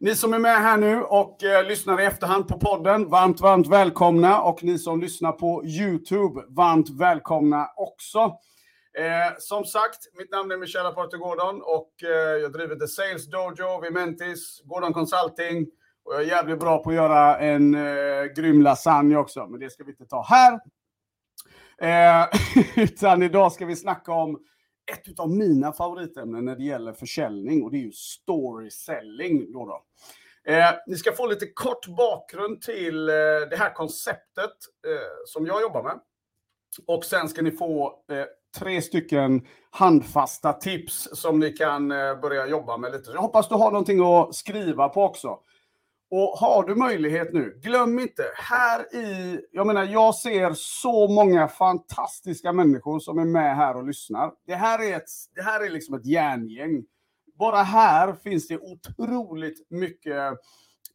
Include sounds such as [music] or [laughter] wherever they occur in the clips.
Ni som är med här nu och eh, lyssnar i efterhand på podden, varmt, varmt välkomna. Och ni som lyssnar på YouTube, varmt välkomna också. Eh, som sagt, mitt namn är Michel Aporte Gordon och eh, jag driver The Sales Dojo vid Mentis, Gordon Consulting. Och jag är jävligt bra på att göra en eh, grym lasagne också, men det ska vi inte ta här. Eh, [laughs] utan idag ska vi snacka om ett av mina favoritämnen när det gäller försäljning och det är ju story selling. Då då. Eh, ni ska få lite kort bakgrund till eh, det här konceptet eh, som jag jobbar med. Och sen ska ni få eh, tre stycken handfasta tips som ni kan eh, börja jobba med lite. Jag hoppas du har någonting att skriva på också. Och har du möjlighet nu, glöm inte, här i, jag menar jag ser så många fantastiska människor som är med här och lyssnar. Det här är, ett, det här är liksom ett järngäng. Bara här finns det otroligt mycket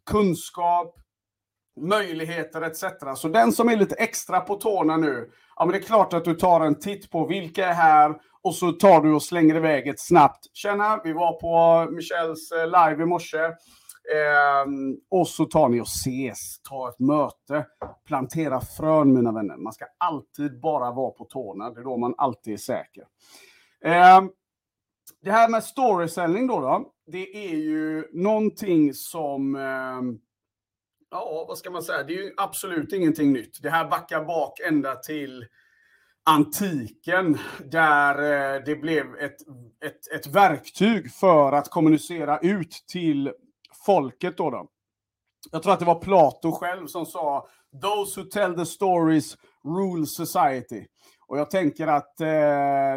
kunskap, möjligheter etc. Så den som är lite extra på tårna nu, ja men det är klart att du tar en titt på vilka är här och så tar du och slänger iväg ett snabbt. Tjena, vi var på Michels eh, live i morse. Eh, och så tar ni och ses, tar ett möte, plantera frön mina vänner. Man ska alltid bara vara på tårna, det är då man alltid är säker. Eh, det här med storyselling då, då, det är ju någonting som eh, ja, vad ska man säga, det är ju absolut ingenting nytt. Det här backar bak ända till antiken där eh, det blev ett, ett, ett verktyg för att kommunicera ut till folket. Då, då. Jag tror att det var Plato själv som sa Those who tell the stories rule society. Och jag tänker att eh,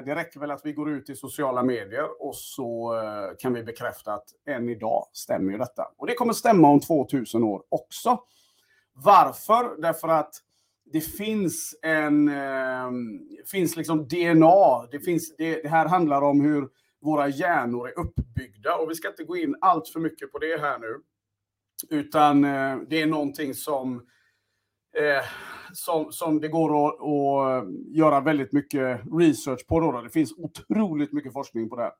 det räcker väl att vi går ut i sociala medier och så eh, kan vi bekräfta att än idag stämmer ju detta. Och det kommer stämma om 2000 år också. Varför? Därför att det finns en, eh, finns liksom DNA. Det, finns, det, det, här handlar om hur våra hjärnor är uppbyggda och vi ska inte gå in allt för mycket på det här nu. Utan eh, det är någonting som, eh, som, som det går att, att, göra väldigt mycket research på. Då, då. Det finns otroligt mycket forskning på det här.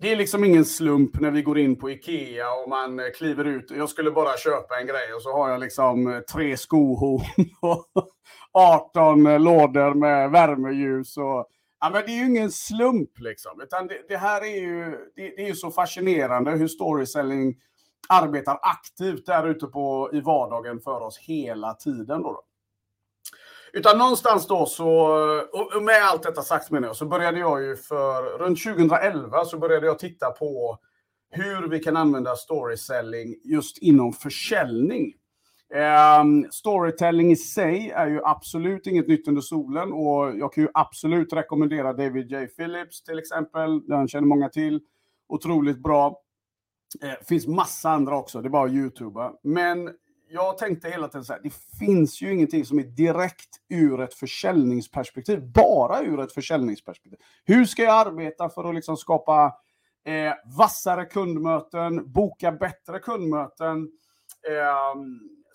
Det är liksom ingen slump när vi går in på Ikea och man eh, kliver ut. Jag skulle bara köpa en grej och så har jag liksom eh, tre skohorn och [laughs] 18 eh, lådor med värmeljus. Och, ja, men det är ju ingen slump liksom. Utan det, det här är ju, det, det, är ju så fascinerande hur storyselling arbetar aktivt där ute på, i vardagen för oss hela tiden. Då, då. Utan någonstans då så, och med allt detta sagt menar jag, så började jag ju för, runt 2011 så började jag titta på hur vi kan använda storyselling just inom försäljning. Um, storytelling i sig är ju absolut inget nytt under solen och jag kan ju absolut rekommendera David J. Phillips till exempel. Den känner många till. Otroligt bra. Det eh, finns massa andra också, det är bara att youtuba. Men jag tänkte hela tiden så här, det finns ju ingenting som är direkt ur ett försäljningsperspektiv, bara ur ett försäljningsperspektiv. Hur ska jag arbeta för att liksom skapa eh, vassare kundmöten, boka bättre kundmöten, eh,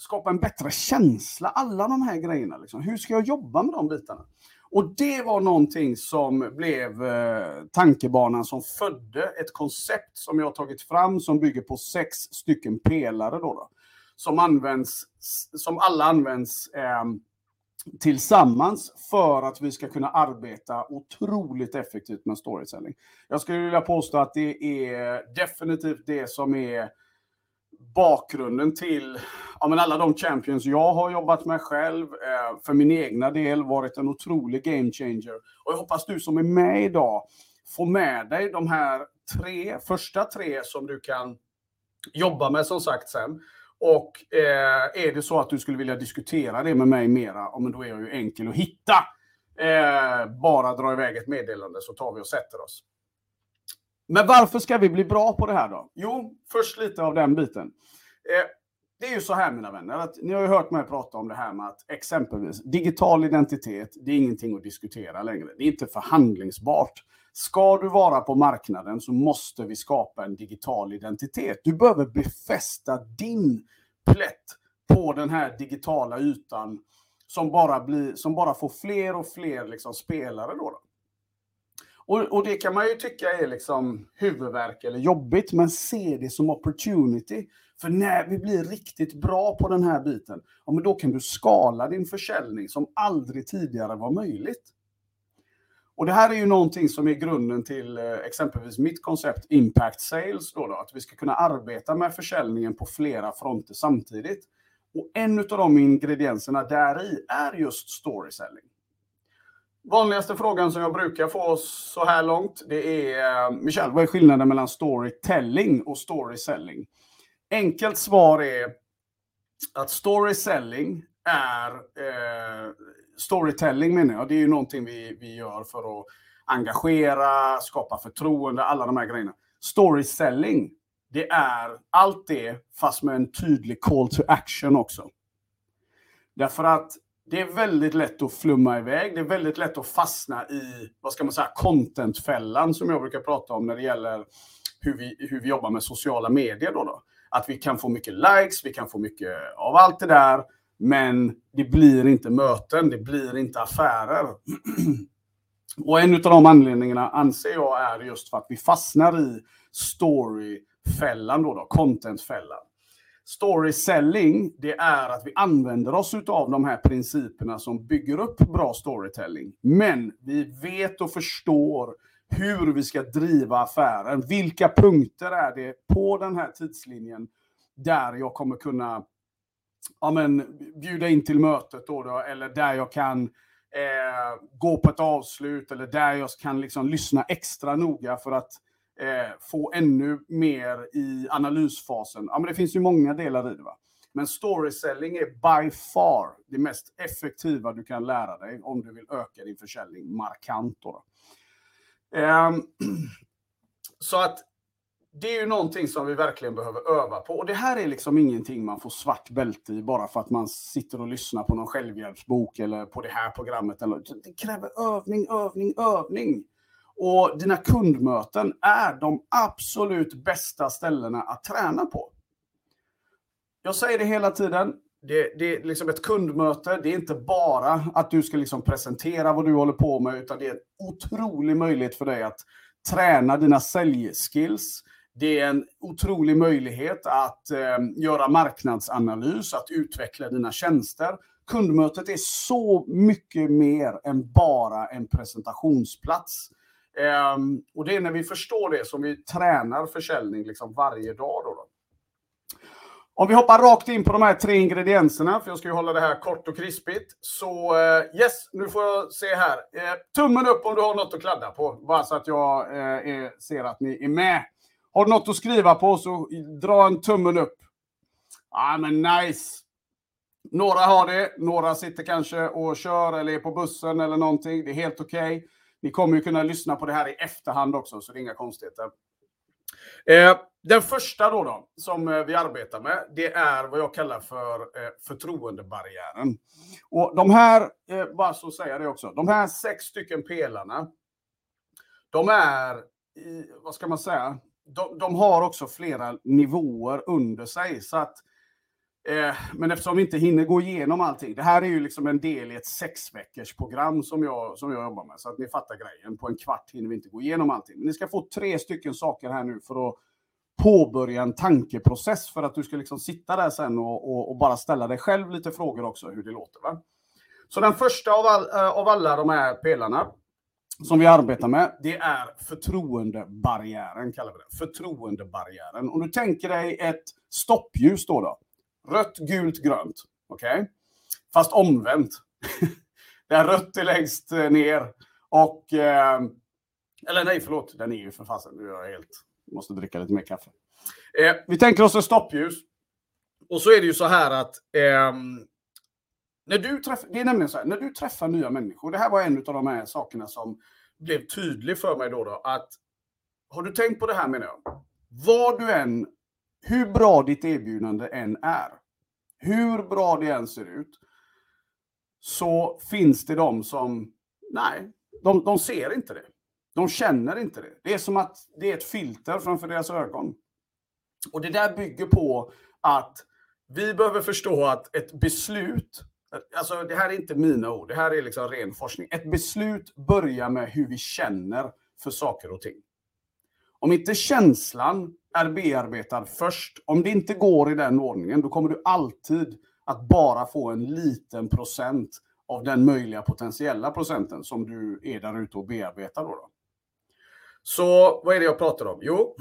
skapa en bättre känsla, alla de här grejerna. Liksom. Hur ska jag jobba med de bitarna? Och det var någonting som blev eh, tankebanan som födde ett koncept som jag tagit fram som bygger på sex stycken pelare. Då, då som används, som alla används eh, tillsammans för att vi ska kunna arbeta otroligt effektivt med storytelling. Jag skulle vilja påstå att det är definitivt det som är bakgrunden till ja, men alla de champions jag har jobbat med själv, eh, för min egna del varit en otrolig game changer. Och jag hoppas du som är med idag får med dig de här tre, första tre som du kan jobba med som sagt sen. Och eh, är det så att du skulle vilja diskutera det med mig mera, ja, men då är jag ju enkel att hitta. Eh, bara dra iväg ett meddelande så tar vi och sätter oss. Men varför ska vi bli bra på det här då? Jo, först lite av den biten. Eh, det är ju så här mina vänner, att ni har ju hört mig prata om det här med att exempelvis digital identitet, det är ingenting att diskutera längre. Det är inte förhandlingsbart. Ska du vara på marknaden så måste vi skapa en digital identitet. Du behöver befästa din plätt på den här digitala ytan som bara, blir, som bara får fler och fler liksom spelare. Då, då. Och, och, det kan man ju tycka är liksom huvudvärk eller jobbigt, men se det som opportunity. För när vi blir riktigt bra på den här biten, ja, men då kan du skala din försäljning som aldrig tidigare var möjligt. Och det här är ju någonting som är grunden till eh, exempelvis mitt koncept Impact Sales. Då, då att vi ska kunna arbeta med försäljningen på flera fronter samtidigt. Och en av de ingredienserna där i är just storyselling. Vanligaste frågan som jag brukar få så här långt, det är eh, Michel, vad är skillnaden mellan storytelling och storyselling? Enkelt svar är att storyselling är eh, storytelling menar jag. Det är ju någonting vi, vi gör för att engagera, skapa förtroende, alla de här grejerna. Storyselling, det är allt det fast med en tydlig call to action också. Därför att det är väldigt lätt att flumma iväg. Det är väldigt lätt att fastna i, vad ska man säga, contentfällan som jag brukar prata om när det gäller hur vi, hur vi jobbar med sociala medier. Då, då Att vi kan få mycket likes, vi kan få mycket av allt det där. Men det blir inte möten, det blir inte affärer. [clears throat] Och en av de anledningarna anser jag är just för att vi fastnar i storyfällan, då, då, contentfällan. Story selling, det är att vi använder oss av de här principerna som bygger upp bra storytelling. Men vi vet och förstår hur vi ska driva affären. Vilka punkter är det på den här tidslinjen där jag kommer kunna ja, men, bjuda in till mötet då, då eller där jag kan eh, gå på ett avslut eller där jag kan liksom lyssna extra noga för att eh, få ännu mer i analysfasen. Ja, men det finns ju många delar i det. Va? Men storyselling är by far det mest effektiva du kan lära dig om du vill öka din försäljning markant. Då. Eh, [clears throat] så att det är ju någonting som vi verkligen behöver öva på. Och det här är liksom ingenting man får svart bälte i bara för att man sitter och lyssnar på någon självhjälpsbok eller på det här programmet. Det kräver övning, övning, övning. Och dina kundmöten är de absolut bästa ställena att träna på. Jag säger det hela tiden. Det, det är liksom ett kundmöte. Det är inte bara att du ska liksom presentera vad du håller på med, utan det är en otrolig möjlighet för dig att träna dina säljskills det är en otrolig möjlighet att eh, göra marknadsanalys, att utveckla dina tjänster. Kundmötet är så mycket mer än bara en presentationsplats. Eh, och det är när vi förstår det som vi tränar försäljning liksom varje dag. Då, då. Om vi hoppar rakt in på de här tre ingredienserna, för jag ska ju hålla det här kort och krispigt. Så eh, yes, nu får jag se här. Eh, tummen upp om du har något att kladda på, bara så att jag eh, ser att ni är med. Har du något att skriva på så dra en tummen upp. Ja, men nice. Några har det, några sitter kanske och kör eller är på bussen eller någonting. Det är helt okej. Okay. Ni kommer ju kunna lyssna på det här i efterhand också, så det är inga konstigheter. Eh, den första då, då som eh, vi arbetar med, det är vad jag kallar för eh, förtroendebarriären. Och de här, eh, bara så säger jag det också, de här sex stycken pelarna, de är, i, vad ska man säga, de, de har också flera nivåer under sig. Så att, eh, men eftersom vi inte hinner gå igenom allting. Det här är ju liksom en del i ett sexveckors program som jag, som jag jobbar med. Så att ni fattar grejen. På en kvart hinner vi inte gå igenom allting. Men ni ska få tre stycken saker här nu för att påbörja en tankeprocess för att du ska liksom sitta där sen och, och, och bara ställa dig själv lite frågor också hur det låter. Va? Så den första av, all, eh, av alla de här pelarna som vi arbetar med, det är förtroendebarriären, kallar vi det. Förtroendebarriären. Om du tänker dig ett stoppljus då, då. Rött, gult, grönt. Okej? Okay? Fast omvänt. [laughs] Där rött är längst eh, ner och... Eh, eller nej, förlåt. Den är ju för fasen. Nu är jag helt... Måste dricka lite mer kaffe. Eh, vi tänker oss ett stoppljus. Och så är det ju så här att eh, när du träffar, det är nämligen så här, när du träffar nya människor, det här var en av de här sakerna som blev tydlig för mig då, då att har du tänkt på det här menar jag? Vad du än, hur bra ditt erbjudande än är, hur bra det än ser ut, så finns det de som, nej, de, de ser inte det. De känner inte det. Det är som att det är ett filter framför deras ögon. Och det där bygger på att vi behöver förstå att ett beslut Alltså, det här är inte mina ord, det här är liksom ren forskning. Ett beslut börjar med hur vi känner för saker och ting. Om inte känslan är bearbetad först, om det inte går i den ordningen, då kommer du alltid att bara få en liten procent av den möjliga potentiella procenten som du är där ute och bearbetar. Då, då. Så vad är det jag pratar om? Jo,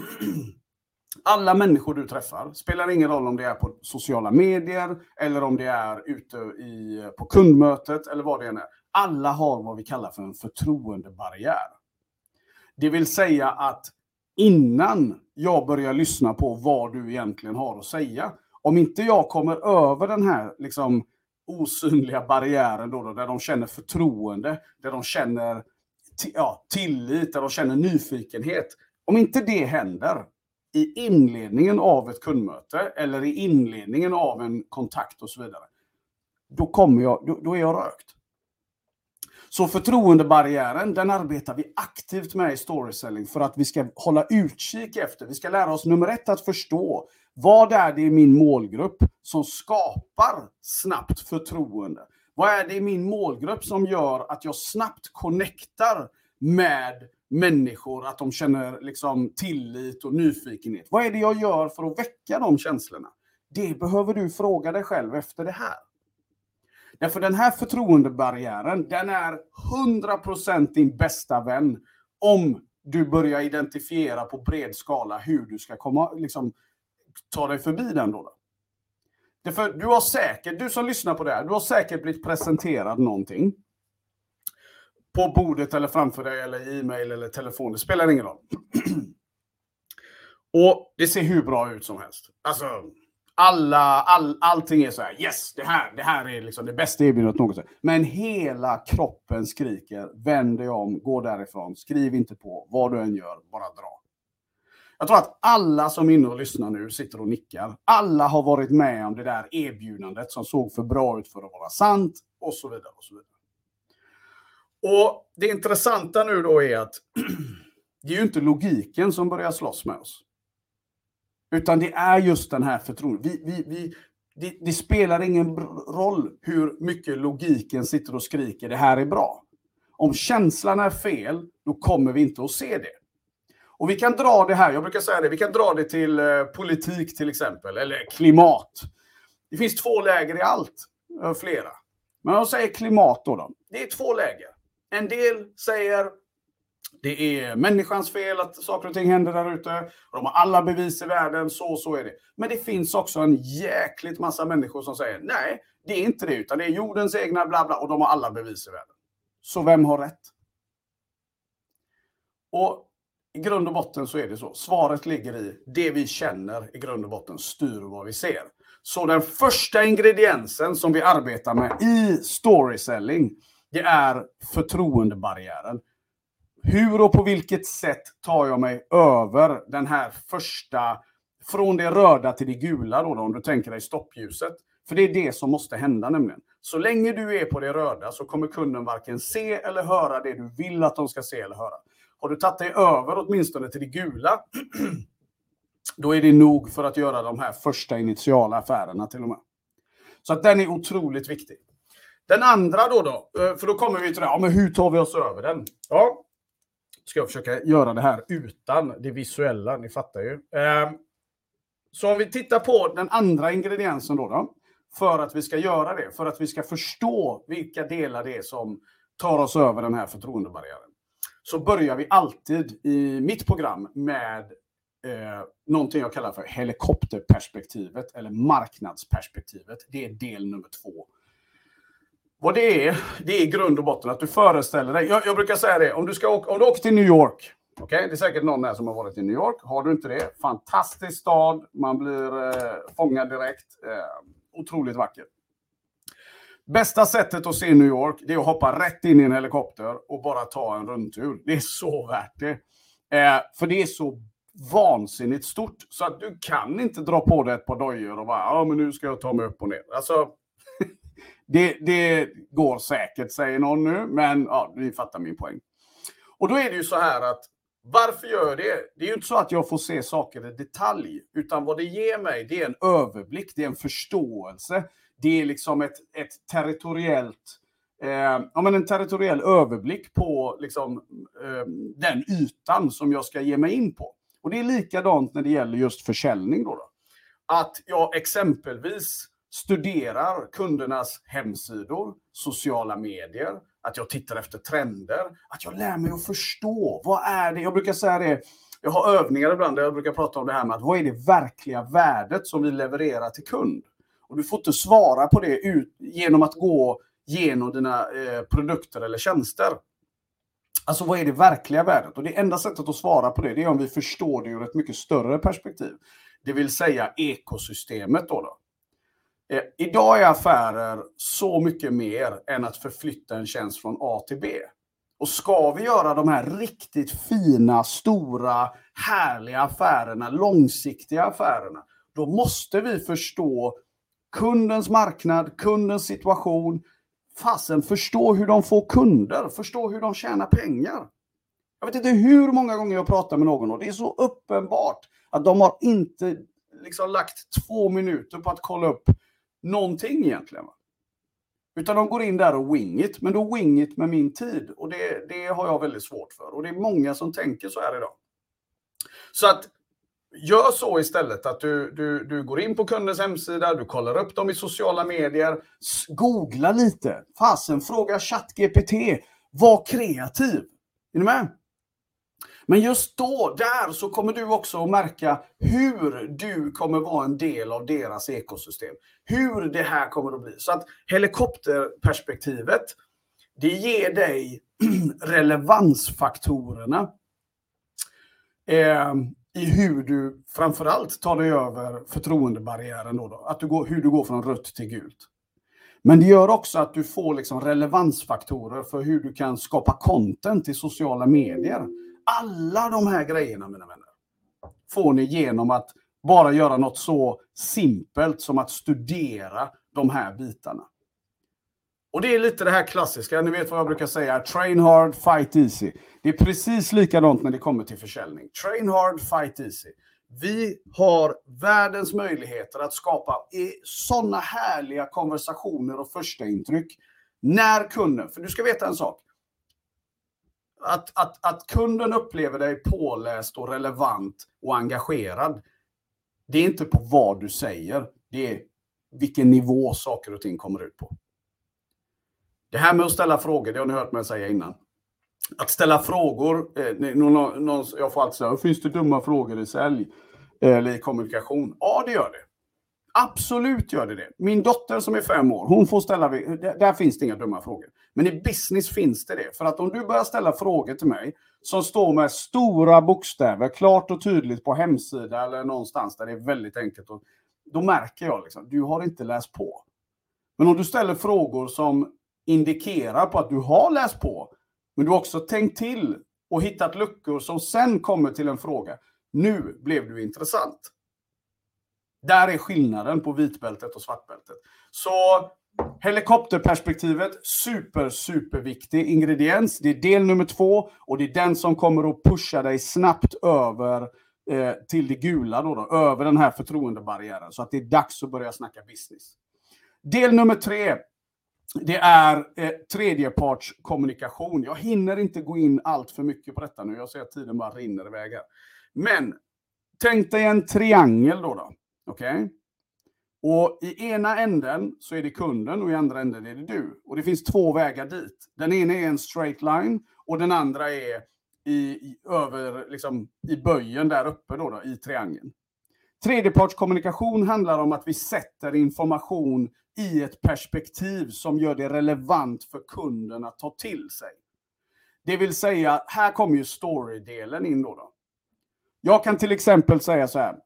[clears throat] alla människor du träffar, spelar ingen roll om det är på sociala medier eller om det är ute i, på kundmötet eller vad det än är. Alla har vad vi kallar för en förtroendebarriär. Det vill säga att innan jag börjar lyssna på vad du egentligen har att säga, om inte jag kommer över den här liksom, osynliga barriären då, då, där de känner förtroende, där de känner ja, tillit, där de känner nyfikenhet. Om inte det händer i inledningen av ett kundmöte eller i inledningen av en kontakt och så vidare, då, kommer jag, då, då är jag rökt. Så förtroendebarriären, den arbetar vi aktivt med i storyselling för att vi ska hålla utkik efter. Vi ska lära oss nummer ett att förstå vad är det i min målgrupp som skapar snabbt förtroende? Vad är det i min målgrupp som gör att jag snabbt connectar med människor, att de känner liksom tillit och nyfikenhet? Vad är det jag gör för att väcka de känslorna? Det behöver du fråga dig själv efter det här. Därför den här förtroendebarriären, den är 100% din bästa vän om du börjar identifiera på bred skala hur du ska komma, liksom, ta dig förbi den. Då. Därför du har säkert, du som lyssnar på det här, du har säkert blivit presenterad någonting. På bordet eller framför dig eller i e-mail eller telefon, det spelar ingen roll. [clears throat] Och det ser hur bra ut som helst. Alltså, alla, all, allting är så här, yes, det här, det här är liksom det bästa erbjudandet någonsin. Men hela kroppen skriker, vänd dig om, gå därifrån, skriv inte på, vad du än gör, bara dra. Jag tror att alla som är inne och lyssnar nu sitter och nickar. Alla har varit med om det där erbjudandet som såg för bra ut för att vara sant och så vidare. Och så vidare. Och det intressanta nu då är att [clears throat] det är ju inte logiken som börjar slåss med oss. Utan det är just den här förtroendet. Vi, vi, vi, det, det, spelar ingen roll hur mycket logiken sitter och skriker det här är bra. Om känslan är fel, då kommer vi inte att se det. Och vi kan dra det här, jag brukar säga det, vi kan dra det till eh, politik till exempel, eller klimat. Det finns två läger i allt, eh, flera. Men jag säger klimat då, då. Det är två läger. En del säger det är människans fel att saker och ting händer där ute. De har alla bevis i världen, så så är det. Men det finns också en jäkligt massa människor som säger nej, det är inte det, utan det är jordens egna bla bla och de har alla bevis i världen. Så vem har rätt? Och i grund och botten så är det så. Svaret ligger i det vi känner i grund och botten styr vad vi ser. Så den första ingrediensen som vi arbetar med i storyselling, det är förtroendebarriären hur och på vilket sätt tar jag mig över den här första, från det röda till det gula då, då om du tänker dig stoppljuset. För det är det som måste hända nämligen. Så länge du är på det röda så kommer kunden varken se eller höra det du vill att de ska se eller höra. Har du tagit dig över åtminstone till det gula, [clears throat] då är det nog för att göra de här första initiala affärerna till och med. Så att den är otroligt viktig. Den andra då, då eh, för då kommer vi till det, ja, men hur tar vi oss över den? Ja, ska jag försöka göra det här utan det visuella, ni fattar ju. Ehm, så om vi tittar på den andra ingrediensen då, då, för att vi ska göra det, för att vi ska förstå vilka delar det är som tar oss över den här förtroendebarriären. Så börjar vi alltid i mitt program med eh, någonting jag kallar för helikopterperspektivet eller marknadsperspektivet. Det är del nummer två. Vad det är, det är i grund och botten att du föreställer dig. Jag, jag brukar säga det, om du, ska åka, om du åker till New York. Okay? Det är säkert någon här som har varit i New York. Har du inte det, fantastisk stad. Man blir eh, fångad direkt. Eh, otroligt vackert. Bästa sättet att se New York, det är att hoppa rätt in i en helikopter och bara ta en rundtur. Det är så värt det. Eh, för det är så vansinnigt stort så att du kan inte dra på dig ett par dojor och bara, ja men nu ska jag ta mig upp och ner. Alltså, det, det går säkert, säger någon nu, men ja, ni fattar min poäng. Och då är det ju så här att varför gör jag det? Det är ju inte så att jag får se saker i detalj, utan vad det ger mig, det är en överblick, det är en förståelse. Det är liksom ett, ett territoriellt eh, ja, men en territoriell överblick på liksom, eh, den ytan som jag ska ge mig in på. Och det är likadant när det gäller just försäljning. Då, då. Att jag exempelvis studerar kundernas hemsidor, sociala medier, att jag tittar efter trender, att jag lär mig att förstå. Vad är det? Jag brukar säga det, jag har övningar ibland där jag brukar prata om det här med att vad är det verkliga värdet som vi levererar till kund? Och du får inte svara på det ut, genom att gå genom dina eh, produkter eller tjänster. Alltså vad är det verkliga värdet? Och det enda sättet att svara på det, det är om vi förstår det ur ett mycket större perspektiv. Det vill säga ekosystemet. Då, då. Eh, idag är affärer så mycket mer än att förflytta en tjänst från A till B. Och ska vi göra de här riktigt fina, stora, härliga affärerna, långsiktiga affärerna, då måste vi förstå kundens marknad, kundens situation, fasen förstå hur de får kunder, förstå hur de tjänar pengar. Jag vet inte hur många gånger jag pratar med någon och det är så uppenbart att de har inte liksom lagt två minuter på att kolla upp någonting egentligen. Utan de går in där och wing it, men då wing it med min tid. Och det, det har jag väldigt svårt för. Och det är många som tänker så här idag. Så att gör så istället att du, du, du går in på kundens hemsida, du kollar upp dem i sociala medier, googla lite. Fasen, fråga ChatGPT. Var kreativ. Är ni med? Men just då, där, så kommer du också att märka hur du kommer vara en del av deras ekosystem. Hur det här kommer att bli. Så att helikopterperspektivet, det ger dig [clears throat] relevansfaktorerna eh, i hur du framförallt tar dig över förtroendebarriären. Då, då att du går, hur du går från rött till gult. Men det gör också att du får liksom relevansfaktorer för hur du kan skapa content i sociala medier alla de här grejerna, mina vänner, får ni genom att bara göra något så simpelt som att studera de här bitarna. Och det är lite det här klassiska, ni vet vad jag brukar säga, train hard, fight easy. Det är precis likadant när det kommer till försäljning. Train hard, fight easy. Vi har världens möjligheter att skapa sådana härliga konversationer och första intryck när kunden, för du ska veta en sak, att, att, att kunden upplever dig påläst och relevant och engagerad. Det är inte på vad du säger, det är vilken nivå saker och ting kommer ut på. Det här med att ställa frågor, det har ni hört mig säga innan. Att ställa frågor, eh, någon, någon, jag får alltid säga, finns det dumma frågor i sälj eller i kommunikation? Ja, det gör det. Absolut gör det det. Min dotter som är fem år, hon får ställa... Där finns det inga dumma frågor. Men i business finns det det. För att om du börjar ställa frågor till mig som står med stora bokstäver, klart och tydligt på hemsida eller någonstans där det är väldigt enkelt. Och, då märker jag liksom, du har inte läst på. Men om du ställer frågor som indikerar på att du har läst på, men du har också tänkt till och hittat luckor som sen kommer till en fråga. Nu blev du intressant. Där är skillnaden på vitbältet och svartbältet. Så helikopterperspektivet, super, superviktig ingrediens. Det är del nummer två och det är den som kommer att pusha dig snabbt över eh, till det gula, då, då, över den här förtroendebarriären. Så att det är dags att börja snacka business. Del nummer tre, det är eh, tredjepartskommunikation. Jag hinner inte gå in allt för mycket på detta nu. Jag ser att tiden bara rinner iväg här. Men tänk dig en triangel då. då. Okej? Okay? Och i ena änden så är det kunden och i andra änden är det du. Och det finns två vägar dit. Den ena är en straight line och den andra är i, i över, liksom, i böjen där uppe då, då i triangeln. Tredjepartskommunikation handlar om att vi sätter information i ett perspektiv som gör det relevant för kunden att ta till sig. Det vill säga, här kommer ju story-delen in då, då. Jag kan till exempel säga så här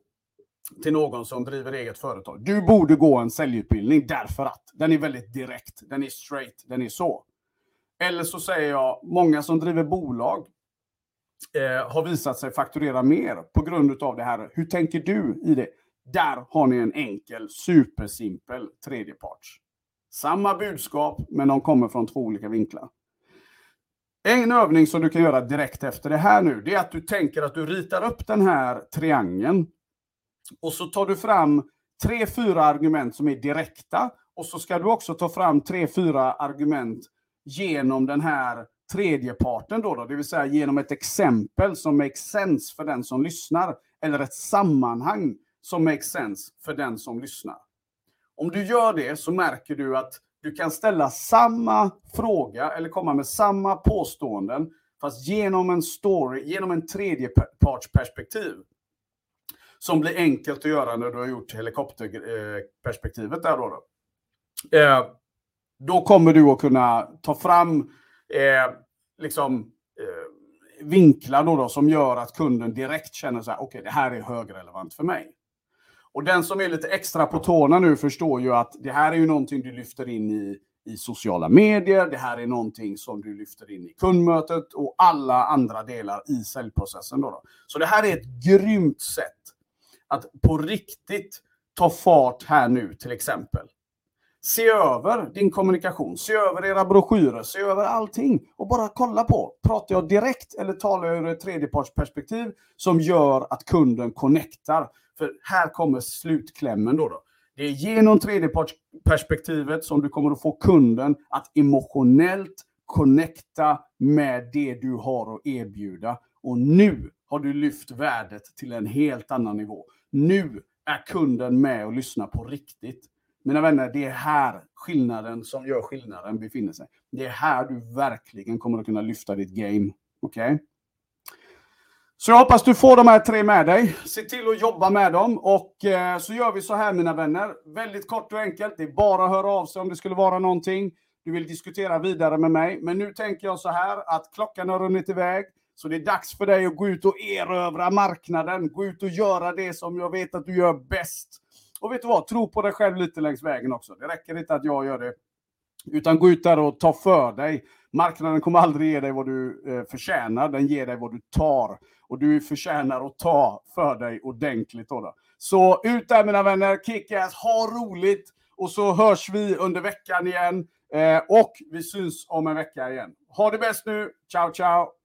till någon som driver eget företag. Du borde gå en säljutbildning därför att den är väldigt direkt, den är straight, den är så. Eller så säger jag, många som driver bolag eh, har visat sig fakturera mer på grund av det här. Hur tänker du i det? Där har ni en enkel, supersimpel tredjeparts. Samma budskap, men de kommer från två olika vinklar. En övning som du kan göra direkt efter det här nu, det är att du tänker att du ritar upp den här triangeln och så tar du fram tre, fyra argument som är direkta. Och så ska du också ta fram tre, fyra argument genom den här tredjeparten då, då, det vill säga genom ett exempel som makes sense för den som lyssnar, eller ett sammanhang som makes sense för den som lyssnar. Om du gör det så märker du att du kan ställa samma fråga eller komma med samma påståenden fast genom en story, genom en tredjepartsperspektiv. Som blir enkelt att göra när du har gjort helikopterperspektivet där då. Då, eh, då kommer du att kunna ta fram eh, liksom, eh, vinklar då, då som gör att kunden direkt känner så här, okej, okay, det här är högrelevant för mig. Och den som är lite extra på tårna nu förstår ju att det här är ju någonting du lyfter in i, i sociala medier, det här är någonting som du lyfter in i kundmötet och alla andra delar i säljprocessen. Då, då. Så det här är ett grymt sätt att på riktigt ta fart här nu till exempel. Se över din kommunikation, se över era broschyrer, se över allting och bara kolla på. Pratar jag direkt eller talar jag ur ett tredjepartsperspektiv som gör att kunden connectar? För här kommer slutklämmen då. då. Det är genom tredjepartsperspektivet som du kommer att få kunden att emotionellt connecta med det du har att erbjuda. Och nu har du lyft värdet till en helt annan nivå. Nu är kunden med och lyssnar på riktigt. Mina vänner, det är här skillnaden som gör skillnaden befinner sig. Det är här du verkligen kommer att kunna lyfta ditt game. Okej? Okay? Så jag hoppas du får de här tre med dig. Se till att jobba med dem och eh, så gör vi så här mina vänner. Väldigt kort och enkelt. Det är bara att höra av sig om det skulle vara någonting du vill diskutera vidare med mig. Men nu tänker jag så här att klockan har runnit iväg. Så det är dags för dig att gå ut och erövra marknaden. Gå ut och göra det som jag vet att du gör bäst. Och vet du vad? Tro på dig själv lite längs vägen också. Det räcker inte att jag gör det. Utan gå ut där och ta för dig. Marknaden kommer aldrig ge dig vad du eh, förtjänar. Den ger dig vad du tar. Och du förtjänar att ta för dig ordentligt. Då. Så ut där mina vänner. Kickass. Ha roligt. Och så hörs vi under veckan igen. Eh, och vi syns om en vecka igen. Ha det bäst nu. Ciao, ciao.